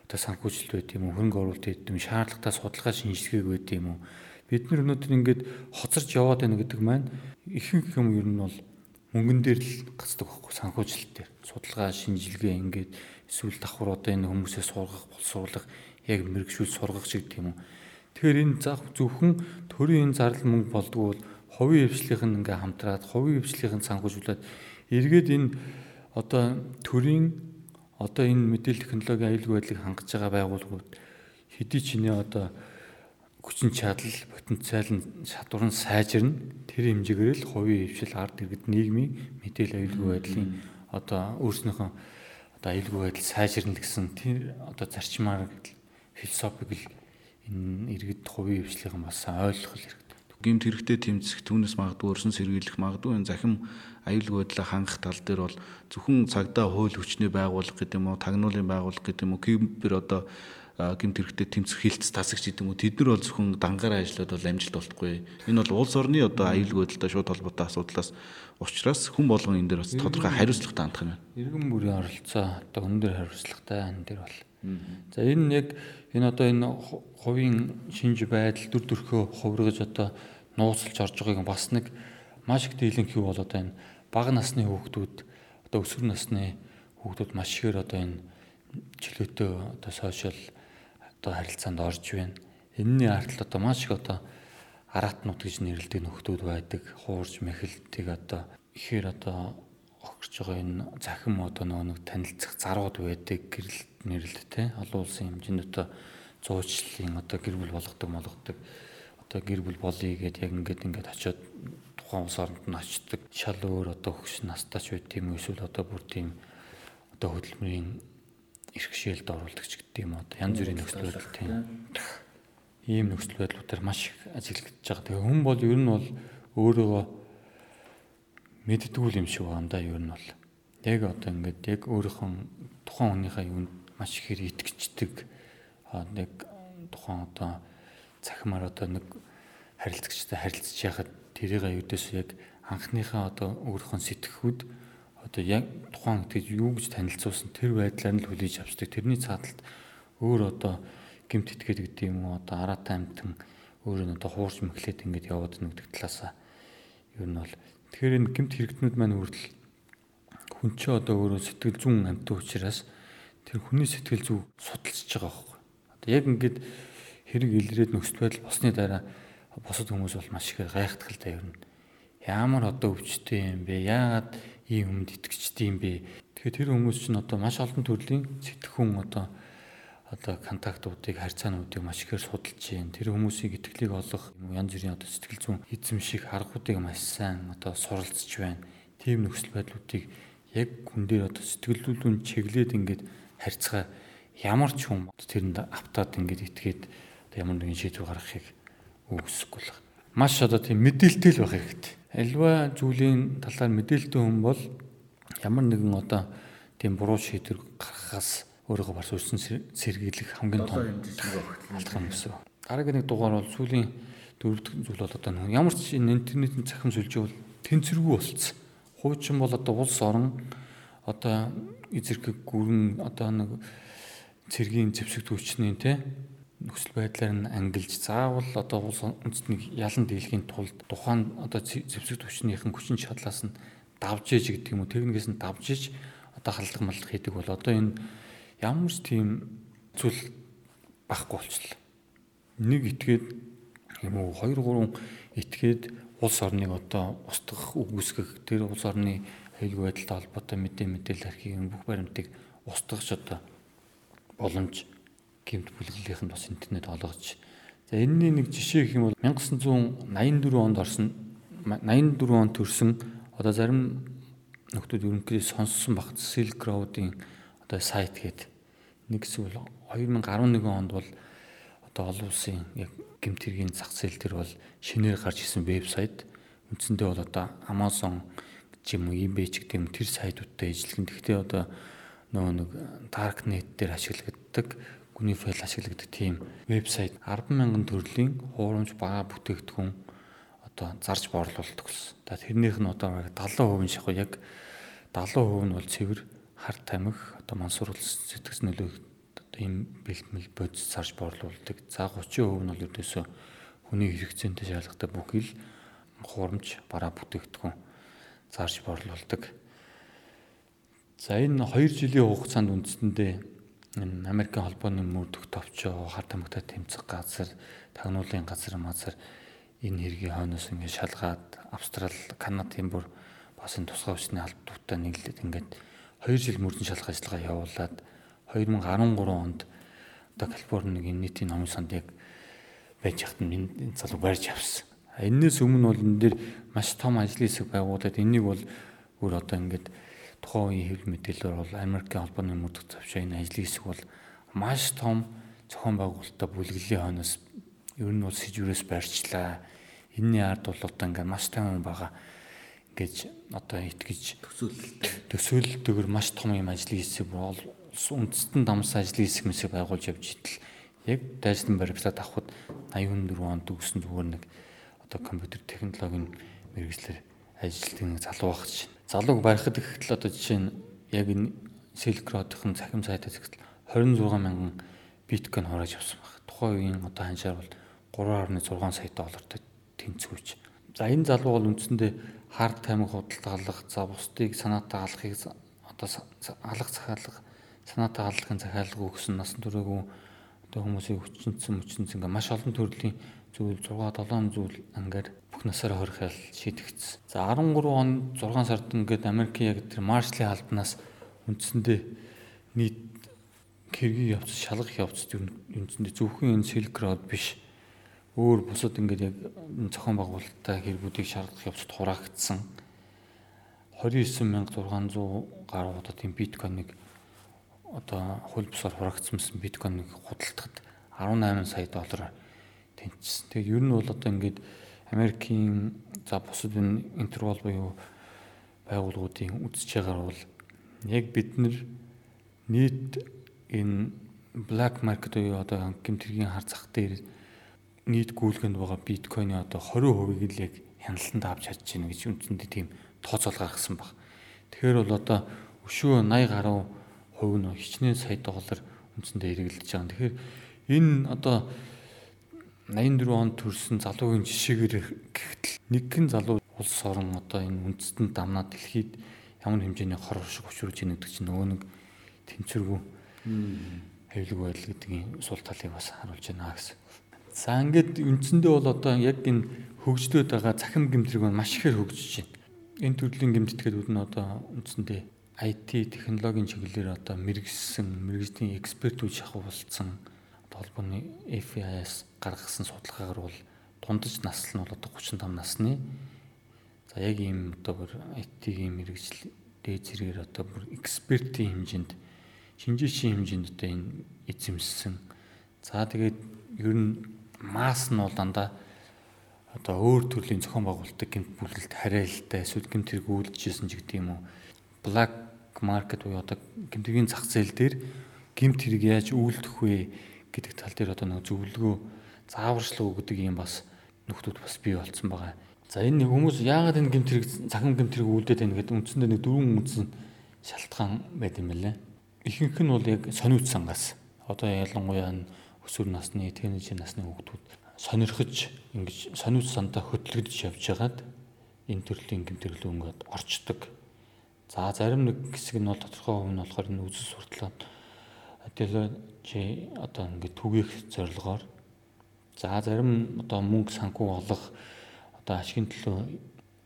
одоо санхүүжилт байт юм уу? Хөрөнгө оруулалт байт юм шаардлагатай судалгаа шинжилгээг байт юм уу? Бид нар өнөөдөр ингээд хоцорч яваад байна гэдэг маань ихэнх юм ер нь бол мөнгөн дээр л гацдаг байхгүй санхүүжилт дээр. Судалгаа шинжилгээ ингээд эсвэл давхар одоо энэ хүмүүсээ сургах боловсруулах яг мэрэгшүүл сургах шиг тийм үү тэгэхээр энэ зах зөвхөн төрийн энэ зардал мөнгө болдгоо бол хувийн хвшлийнх нь ингээ хамтраад хувийн хвшлийнх нь санхүүжүүлээд эргээд энэ одоо төрийн одоо энэ мэдээлэл технологийн аюулгүй байдлыг хангаж байгаа байгууллагууд хэдий ч нэ одоо хүчин чадал, потенциал нь чадвар нь сайжирна. Тэр хэмжээгээр л хувийн хвшил ард иргэд нийгмийн мэдээлэл аюулгүй байдлын одоо өөрснөөхөө одоо аюулгүй байдал сайжирна гэсэн тэр одоо зарчмаар философик энэ иргэд хувийн хвшлийнхэн бас ойлгох хэрэгтэй гэмт хэрэгтэй тэмцэх түүнээс магадгүй өрсөн сэргийлэх магадгүй энэ захим аюулгүй байдлаа хангах тал дээр бол зөвхөн цагдаа хууль хүчний байгууллага гэдэг юм уу тагнуулын байгууллага гэдэг юм уу кибер одоо гэмт хэрэгтэй тэмцэх хилцс тасагч гэдэг юм уу тэд нар бол зөвхөн дангаараа ажиллаад бол амжилт олдохгүй. Энэ бол улс орны одоо аюулгүй байдалтай шууд холбоотой асуудлаас учраас хүн болгон энэ дээр бас тодорхой хариуцлагатай хандах юм байна. Иргэн бүрийн оролцоо одоо өндөр хариуцлагатай энэ дээр бол. За энэ яг энэ одоо энэ хувийн шинж байдал дүр төрхөө хувиргаж одоо нууцлж орж байгааг бас нэг маш их дийлэнх юу бол одоо энэ бага насны хүүхдүүд одоо өсвөр насны хүүхдүүд маш ихээр одоо энэ чөлөөтэй одоо сошиал одоо харилцаанд орж байна. Энэний ардтал одоо маш их одоо араатнууд гэж нэрлэдэг нөхдүүд байдаг. Хуурж мэхэлтийг одоо ихээр одоо огорч байгаа энэ захим одоо нэг танилцах зарууд байдаг гэрэл нэрлэлтэй олон улсын хэмжээнд одоо зуучлалын одоо гэр бүл болгодог болгодог одоо гэр бүл болъё гэдээ яг ингээд ингээд очиод тухайн улс оронд нь очдог. Шал өөр одоо хөгш настаач байт тийм эсвэл одоо бүр тийм одоо хөдөлмөрийн иргэшээлд оруулдаг ч гэдэг юм одоо янз бүрийн нөхцөл байдал тийм. ийм нөхцөл байдлуудаар маш их ажиглагдаж байгаа. Тэгээ хүн бол ер нь бол өөрийгөө мэддгүүл юм шиг байна да ер нь бол. Яг одоо ингээд яг өөрийнхөө тухайн хүнийхээ юунд маш ихээр итгэждэг нэг тухайн одоо цахимаар одоо нэг харилцагчтай харилцаж яхад тэрийг юудээс яг анхныхаа одоо өөрийнхөө сэтгэхүйд одоо яг тухайн итгэж юу гэж танилцуулсан тэр байдлаар нь л хүлээж авчдаг. Тэрний цааталт өөр одоо гимт итгээд гэдэг юм уу одоо араатай амтан өөр нь одоо хуурж мэхлээд ингэж яваад нэгдэг талаасаа ер нь бол тэгэхээр энэ гимт хэрэгтнүүд маань хүртэл хүн чи одоо өөрөө сэтгэл зүүн амтан учраас тэр хүний сэтгэл зүй судалж байгаа байхгүй. Одоо яг ингэж хэрэг илрээд нөхцөл байдал босны дараа босод хүмүүс бол маш их гайхдаг л да ер нь. Ямар одоо өвчтэй юм бэ? Яагаад ийм юмд итгэжтэй юм бэ? Тэгэхээр тэр хүмүүс чинь одоо маш олон төрлийн сэтгэхүн одоо одоо контактуудыг харьцаануудыг маш ихээр судалж байна. Тэр хүмүүсийг итгэлийг олох янз бүрийн одоо сэтгэл зүйн эзэмших аргуудыг маш сайн одоо суралцж байна. Тийм нөхцөл байдлуудыг яг хүн дээр одоо сэтгэлдүүлүүн чиглээд ингээд харьцгаа ямар ч хүн тэрэнд автаад ингээд итгээд ямар нэгэн шийдвэр гаргахыг үгүйсэхгүй л. Маш одоо тийм мэдээлэлтэй л байх хэрэгтэй альва зүйлийн талаар мэдээлэлтэй хүн бол ямар нэгэн одоо тийм буруу шийдвэр гаргахаас өөрийгөө бас өрсөн сэргийлэх хамгийн том алдах юм гэсэн. Дараагийн нэг дугаар бол сүүлийн дөрөвдөг зүйл бол одоо ямар ч интернетийн цахим сүлжээ бол тэнцвэргүй болцсон. Хуучин бол одоо улс орон одоо эзэрхэг гүрэн одоо нэг цэргийн зэвсэг төвчний те нөхцөл байдлаар нь ангилж заавал одоо улс үндэстнийг ялан дийлэхийн тулд тухайн одоо зэвсэг төвчнийхэн хүчин чадлаас нь давж ээж гэдэг юм уу техникээс нь давж ээж одоо халдлага маллах хийдэг бол одоо энэ ямар ч тийм зүйл байхгүй болчихлоо. Нэг итгээд юм уу 2 3 итгээд улс орныг одоо устгах үгүйсгэх тэр улс орны аюулгүй байдалтай холбоотой мэдээ мэдээлэл архивын бүх баримтыг устгах одоо боломж гэмт бүлэглэлийнх нь бас интернет олгож. За энэний нэг жишээ гэх юм бол 1984 онд орсон 84 онд төрсэн одоо зарим нөхдүүд ерөнхийдөө сонссон багт Silk Road-ийн одоо сайт гээд нэг эсвэл 2011 онд бол одоо олон улсын яг гэмт хэргийн зах зээл төр бол шинээр гарч ирсэн вебсайт үндсэндээ бол одоо Amazon гэж юм уу eBay ч гэдэг юм тэр сайтуудтай ижилхэн. Гэхдээ одоо нөгөө нэг darknet дээр ашигладаг гүний файл ашигладаг тийм вебсайт 100000 төрлийн хуурамч бага бүтээгдэхүүн одоо зарж борлуулдаг болсон. За тэрнийх нь одоо 70% шахуу яг 70% нь бол цэвэр хар тамхи одоо мансуур улс сэтгс нөлөө одоо ийм бэлтгэл бодис зарж борлуулдаг. За 30% нь бол ердөөсөө хүний хэрэгцээтэй шаардлагатай бүх ил хуурамч бараа бүтээгдэхүүн зарж борлуулдаг. За энэ 2 жилийн хугацаанд үндсэндээ Америкийн холбооны мөрдөх товчоо хар тамхитай тэмцэх газар, тагнуулын газар мазар энэ хэргийн хойноос ингээд шалгаад Австрал, Канадын бүр бас энэ тусгай хүчний албадуудаа нэглээд ингээд 2 жил мөрдөн шалгах ажиллагаа явуулаад 2013 онд одоо Калифорнигийн нийтийн номын санд яг байж хат энэ залуу барьж авсан. Энээс өмнө бол энэ дээр маш том ажлын хэсэг байгуулад энийг бол өөр одоо ингээд тухайн үеийн хэвлэл мэдээлэлээр бол Америкийн холбооны мөрдөх завшаа энэ ажлын хэсэг бол маш том зохион байгуулалттай бүлэглэлийн хойноос ер нь бол сэжвэрээс барьчлаа. Энэний ард бол одоо ингээд маш тайван байгаа. гэж одоо итгэж төсөөлөлтэй төсөөлөлтөөр маш том юм ажлын хэсэг бол үндэстэн дамсан ажлын хэсэг мэсэг байгуулж явж итэл яг дайсан баримтлаад авахд 84 онд төгсөн зүгээр нэг одоо компьютер технологийн мэрэгчлэр ажилтдаг нэг залуу багч. Залууг барихад ихтэл одоо жишээ нь яг энэ Silk Road-ын цахим сайтаас ихтэл 26 мянган биткойн хороож авсан баг. Тухайн үеийн одоо ханшаар бол 3.6 сая доллартай тэнцвүүч. За энэ залуу бол үндсэндээ хард таймыг худалдаалах, за бусдыг санаатай алахыг одоо алах захиалга, санаатай алахын захиалга өгсөн насан туршаагүй одоо хүмүүсийг хүчнэцэн мөчнөц ингээ маш олон төрлийн зүйл 6 7 зүйл ангаар бүх насаараа хорихол шийдэгдсэн. За 13 он 6 сард ингээд Америкийн яг тэр Маршалын албанаас үндсэндээ нийт хэргийн явц шалгах явцд үндсэндээ зөвхөн энэ Silk Road биш өөр бусад ингээд яг зохион байгуулалттай хэрэгүүдийг шаардах явцад хураагдсан 29600 гаруй тийм биткойныг одоо хөл бусаар хураагдсан биткойныг худалдахад 18 сая доллар тэнцсэн. Тэгээд ер нь бол одоо ингээд Америкийн за бусад энэ интервал буюу байгууллагуудын үзэж байгаа бол яг бид нийт энэ black market буюу одоо гэмтэргийн хар зах дээр нийт гүйлгэнд байгаа биткойны одоо 20%-ийг л яг хяналтанд авч чадж байна гэж үндсэндээ тийм тооцоол гаргасан баг. Тэгэхээр бол одоо өшөө 80 гаруй хувь нь хичнээн сая доллар үндсэндээ хэрэглэж байгаа. Тэгэхээр энэ одоо 84 онд төрсэн залуугийн жишээгээр гэхтэл нэгэн залуу улс орон одоо энэ үндэстэн дамнаа дэлхийд ямар хэмжээний хор шиг өчрүүлж ийн гэдэг чинь нөгөө нэг тэнцвэргүй хэвлэг байдал гэдгийг сул талыг бас харуулж байна гэсэн. За ингээд үндсэндээ бол одоо яг энэ хөгждөд байгаа цахим гэмтрэг нь маш ихээр хөгжиж байна. Энэ төрлийн гэмтэтгэлүүд нь одоо үндсэндээ IT технологийн чиглэлээр одоо мэрэгсэн, мэрэгжлийн экспертүүд шахуулсан холбооны FIS гаргасан судалгаагаар бол дундаж насл нь бол одоо 35 насны. За яг ийм одоо бүр IT-ийн мэрэгжил дээд зэргээр одоо бүр экспертийн хэмжээнд шинжээчийн хэмжээнд одоо энэ эзэмссэн. За тэгээд ер нь масс нь бол дандаа одоо өөр төрлийн зохион байгуулалтыг гэмт бүлгэлт хараалтай эсвэл гэмт хэрэг үйлдчихсэн ч гэдэг юм уу. Black market буюу одоо гэмтгийн зах зээл дээр гэмт хэрэг яаж үйлдэх вэ гэдэг тал дээр одоо нэг зөвлөгөө зааварчлага өгдөг юм бас нөхдүүд бас бий болцсон байгаа. За энэ хүмүүс яагаад энэ гэмт хэрэг цахим гэмт хэрэг үлдээд байна гэдэг үндсэндээ нэг дөрвөн үндсэн шалтгаан байт юм лээ. Ихэнх нь бол яг сониуч сангаас. Одоо ялангуяа өсвөр насны, тeenage насны хүүхдүүд сонирхож ингэж сониуч сандаа хөтлөгдөж явж байгаад энэ төрлийн гэмт хэрэглөө ингээд орчдөг. За зарим нэг хэсэг нь бол тодорхой хувь нь болохоор энэ үзэл сурталчилгаанд чи одоо ингээд түгээх зорилгоор за зарим одоо мөнгө санхүү олох одоо ашигын төлөө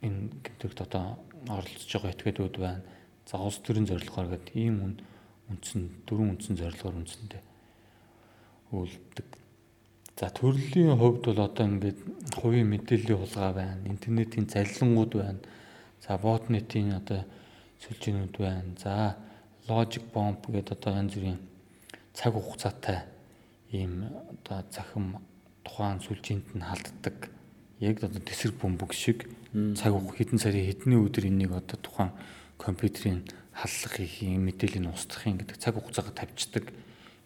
энэ гэмтэрт одоо оролцож байгаа этгээдүүд байна. За улс төрийн зорилгоор гэдэг ийм үн үндсэн дөрвөн үндсэн зорилгоор үндсэндээ үлддэг. За төрлийн хувьд бол одоо ингээд хувийн мэдээллийн хулгай байна, интернетийн залилангууд байна. За ботнетийн одоо сүлжээнүүд байна. За logic bomb гэдэг одоо янз бүрийн цаг хугацаатай ийм одоо захим тухайн сүлжээнд нь халддаг яг одоо тэсрэг бөмбөг шиг цаг хэдэн сарын хэдний өдөр энийг одоо тухайн компьютерийн халлах их юм мэдээллийн устгахын гэдэг цаг хугацаагаа тавьчихдаг.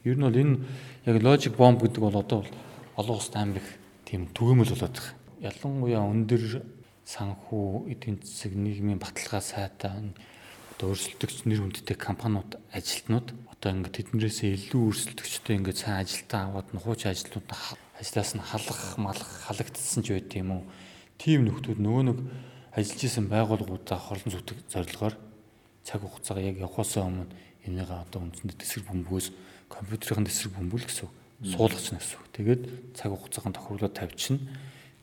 Ер нь бол энэ яг логик бомб гэдэг бол одоо олон улсад амар их тийм түгээмэл болоод байгаа. Ялангуяа өндөр санхүү эдийн засаг нийгмийн баталгаа сайтай одоо өрсөлдөгч нэр хүндтэй компаниуд ажилтнууд одоо ингээд тэднэрээсээ илүү өрсөлдөгчтэй ингээд сайн ажилтаа аваад нухууч ажлууд ажлаас нь халах малах халагдсан ч байд юм уу тийм нөхдүүд нөгөө нэг ажиллаж исэн байгууллагуудаа хорлон зүтг зорилгоор цаг хугацаага яг явахаас өмнө энийг одоо үндсэндээ тэсрэг бөмбөгөөс компьютерийн тэсрэг бөмбөл гэсэн суулгач нь гэсэн. Тэгээд цаг хугацаагийн тохируулаад тавьчихна.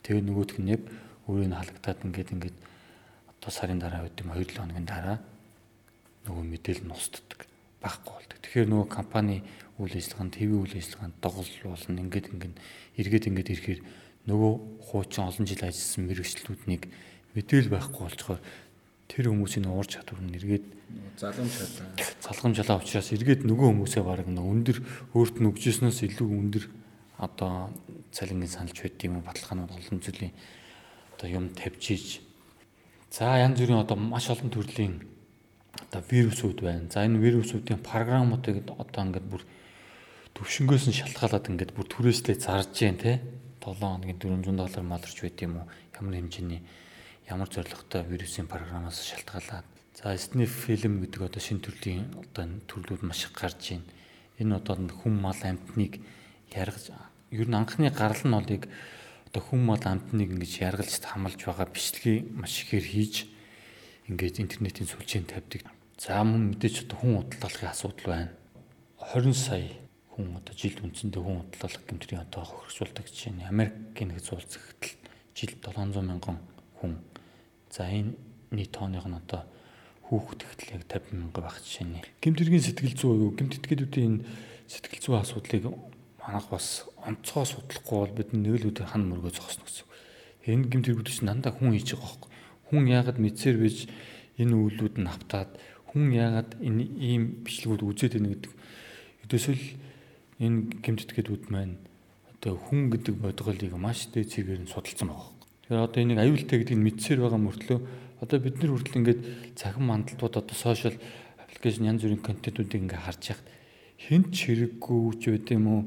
Тэгээд нөгөөх нь яг өөрийг халагдаад ингээд ингээд одоо сарын дараа үед юм 2 7 хоногийн дараа нөгөө мэдээлэл нь устддаг байхгүй болдог. Тэгэхээр нөгөө компани үйл ажиллагаанд хэвийн үйл ажиллагаанд доголл болно. Ингээд ингээд эргээд ингээд ирэхээр нөгөө хуучин олон жил ажилласан мэрэгчлүүднийг мэдээлэл байхгүй болчоор тэр хүмүүсийн уур чадвар нь эргээд залгамж халаа. Залгамж халаа учраас эргээд нөгөө хүмүүсээ бараг нэг өндөр өөрт нь өгжсөнөөс илүү өндөр одоо цалингийн саналж байд юм уу баталгаанууд олон зүйлийн одоо юм тавьж ийж За янз бүрийн одоо маш олон төрлийн одоо вирусүүд байна. За энэ вирусүүдийн програмуудыг одоо ингээд бүр төвшнгөөс нь шалтгаалаад ингээд бүр түрээслээ зарж जैन те 7 хоногийн 400 доллар маларч байт юм уу? Ямар хэмжээний ямар зорилготой вирусын програмаас шалтгаалаад за сниф фильм гэдэг одоо шинэ төрлийн одоо төрлүүд маш их гарч байна. Энэ одоо хүм мал амтныг яргаж ер нь анхны гарал нь болыг одоо хүм мал амтныг ингэж яргалж хамлж байгаа бичлэгийг маш ихээр хийж ингээд интернетийн сүлжээнд тавьдаг. За мөн мэдээч одоо хүн удлалгын асуудал байна. 20 сая хүн одоо жилд үндсэндээ хүн удлалгах гэмтрийн одоо хөргөжүүлдэг жишээ нь Америкийн нэгц уулзагтал жилд 700 мянган хүн. За энэ нийт тооных нь одоо хүүхэд ихтэл яг 50 мянга байх жишээ нь. Гэмтрийн сэтгэл зүй юу? Гэмт итгэдүүдийн сэтгэл зүй асуудлыг манайх бас онцгой судлахгүй бол бид нэг л үдэ хан мөргөө зогсно гэсэн. Энэ гэмтрүүд чинь дандаа хүн хийж байгаа байхгүй. Хүн яагаад мэдсээр биж энэ үйлүүд нь автаад хүн яагаад энэ ийм бичлэгүүд үзээд байна гэдэг. Өдөөсөл энэ гэмтэтгэлүүд маань одоо хүн гэдэг бодголыг маш дээд цэгээр нь судалсан байгаа. Тэгэхээр одоо энийг аюултай гэдгийг мэдсээр байгаа мөртлөө одоо бид нар хүртэл ингээд цахим мандалтууд одоо сошиал аппликейшн янз бүрийн контентуудыг ингээд харж яхад хэн ч хэрэггүй ч байд юм уу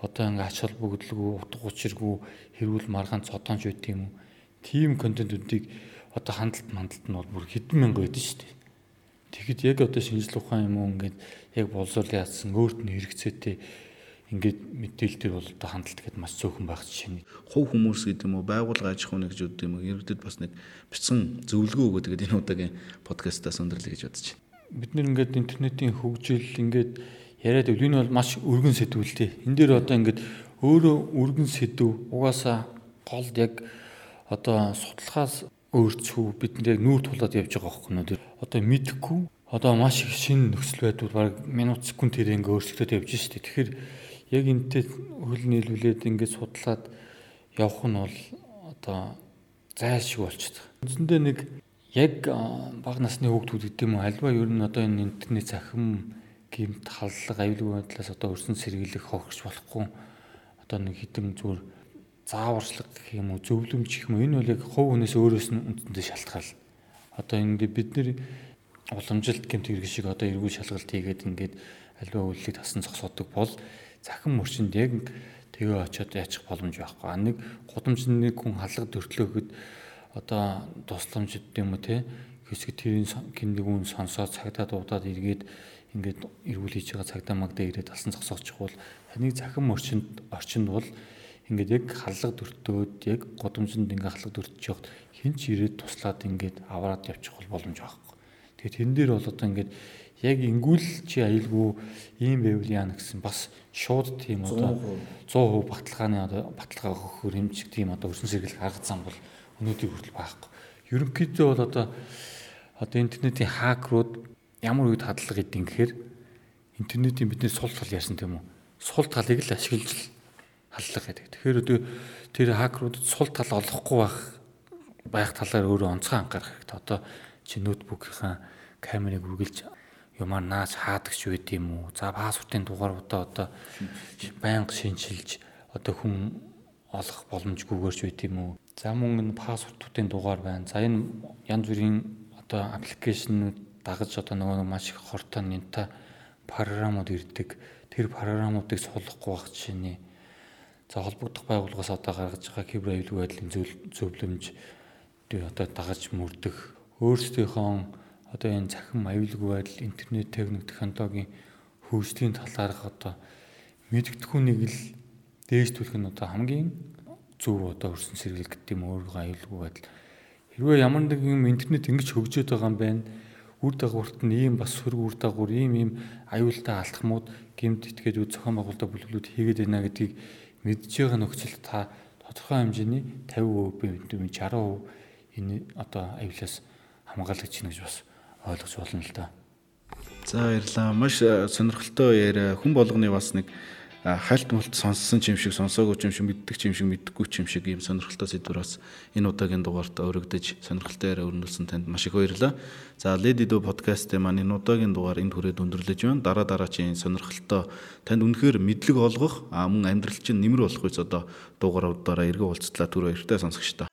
одоо ингээд ач холбогдлого утга учиргүй хэрүүл маргаан цодоонч байд юм уу тийм контентуудыг одоо хандлт мандалт нь бол бүр хэдэн мянга байдаг шүү дээ. Тэгэхэд яг одоо шинжлэх ухаан юм уу ингээд яг боловсрол яатсан өөрт нь хэрэгцээтэй ингээд мэдээлэл төр бол одоо хандлт гэхэд маш цөөхөн байх жишээ нь. Хувь хүмүүс гэдэг юм уу, байгууллага аж ахуй нэгж үгд юм уу, иргэдэд бас нэг бицэн зөвлөгөө өгöd гэдэг энэ удаагийн подкастаас өндөрлөе гэж бодож байна. Бид нэр ингээд интернетийн хөгжил ингээд яриад байвал энэ бол маш өргөн сэдв л дээ. Энэ дээр одоо ингээд өөрөө өргөн сэдв угаасаа гол яг одоо судлахаас өөрчлөв бид нар яг нүүр тулаад явж байгаа байхгүй нөө. Одоо мэдхгүй одоо маш их шинэ нөхцөл байдал баг минут секунд тэрэ ингээ өөрчлөгдөд явж штэ. Тэгэхээр яг энтэй хөл нийлүүлээд ингээд судлаад явах нь бол одоо зайлшгүй болчиход байгаа. Үндсэндээ нэг яг бага насны хүүхдүүд гэдэг юм уу альва ер нь одоо энэ интернет захим гэмт халлага аюулгүй байдлаас одоо өрсөн сэргийлэх хохирч болохгүй одоо нэг хідэн зүгээр зааварчлага гэх юм уу зөвлөмж гэх юм энэ бол яг хувь хүнээс өөрөөс нь үндсэндээ шалтгаал. Одоо ингээд бид нэр уламжилт гэмт хэрэг шиг одоо эргүү шалгалт хийгээд ингээд альва үйллийг тасан зогсоодог бол захин мөрчинд яг тэгээ очиод яачих боломж байхгүй. Нэг гудамжны нэг хүн халга төртлөөхөд одоо тусламж гэдэг юм уу те хэсэг тэрийн киндэг үн сонсоод цагдаа дуудаад эргээд ингээд эргүүл хийж байгаа цагдаа магдаа ирээд алсан зогсоочих бол таныг захин мөрчинд орчинд бол ингээд яг халлага дөртөөд яг гудамжинд ингээд халлага дөртөж явахд хин ч ирээд туслаад ингээд аваад явчих бол боломж байхгүй. Тэгээд тэн дээр бол одоо ингээд яг ингүүл чи аюулгүй ийм байвал яана гэсэн бас шууд тийм одоо 100% баталгааны одоо баталгаа өгөх хэмжиг тийм одоо өрсөн сэргийлэх арга зам бол өнөөдөр хүртэл байхгүй. Ерөнхийдөө бол одоо одоо интернетийн хакерууд ямар үед хадлага гэдэг юм гэхээр интернетийн бидний сул тал ярьсан тийм үү? Сул талыг л ашиглаж халдлага гэдэг. Тэгэхээр одоо тэр хакеруудад сул тал олохгүй байх байх талаар өөрөө онцгой анхаарах хэрэгтэй. Одоо чи ноутбукийнхаа камерыг үргэлж юмар нааш хаадагч байд юм уу? За паспортын дугааруудаа одоо байнга шинчилж одоо хүн олох боломжгүйгээрч байд юм уу? За мөн энэ паспортуудын дугаар байна. За энэ янз бүрийн одоо аппликейшнүүд дагаж одоо нөгөө маш их хортой нэнта програмууд ирдэг. Тэр програмуудыг суулгахгүй байх жишээний за холбогдох байгууллагаас одоо гаргаж байгаа кибер аюулгүй байдлын зөвлөмж одоо дагаж мөрдөх өөрсдийнхөө одоо энэ захин аюулгүй байдал интернет техник технологийн хөгжлийн талаарх одоо мэдгэдэггүй нэг л дээшлүүлэх нь одоо хамгийн зөв одоо өрсөн сэргийл гэдэг юм өөрөө аюулгүй байдал. Хэрвээ ямар нэг юм интернет ингэж хөгжөөд байгаа юм байна. Үр дагаварт нь ийм бас сөрөг үр дагавар ийм ийм аюултай алдахмууд гэмт итгээд үе зохион байгуулалтаа бүлэглүүд хийгээд байна гэдгийг мэдж байгаа нөхцөл та тодорхой хэмжээний 50% би 60% энэ одоо аюулаас хамгаалагч чинь гэж бас ойлгож болно л да. За баярлалаа. Маш сонирхолтой яриа. Хүн болгоны бас нэг хальт мулт сонссон ч юм шиг, сонсоогүй ч юм шиг, мэддэг ч юм шиг, мэддэггүй ч юм шиг ийм сонирхолтой сэдвэр бас энэ удаагийн дугаарт өргөдөж сонирхолтой яриа өрнүүлсэн танд маш их баярлалаа. За Lady Do podcast-ийн маань энэ удаагийн дугаар энд хүрээд өндөрлөж байна. Дараа дараачийн сонирхолтой танд үнэхээр мэдлэг олгох, мөн амьдрал чинь нэмэр болох үс одоо дугааруудаараа эргэн уулзтлаа түр баяртай сонсогчдоо.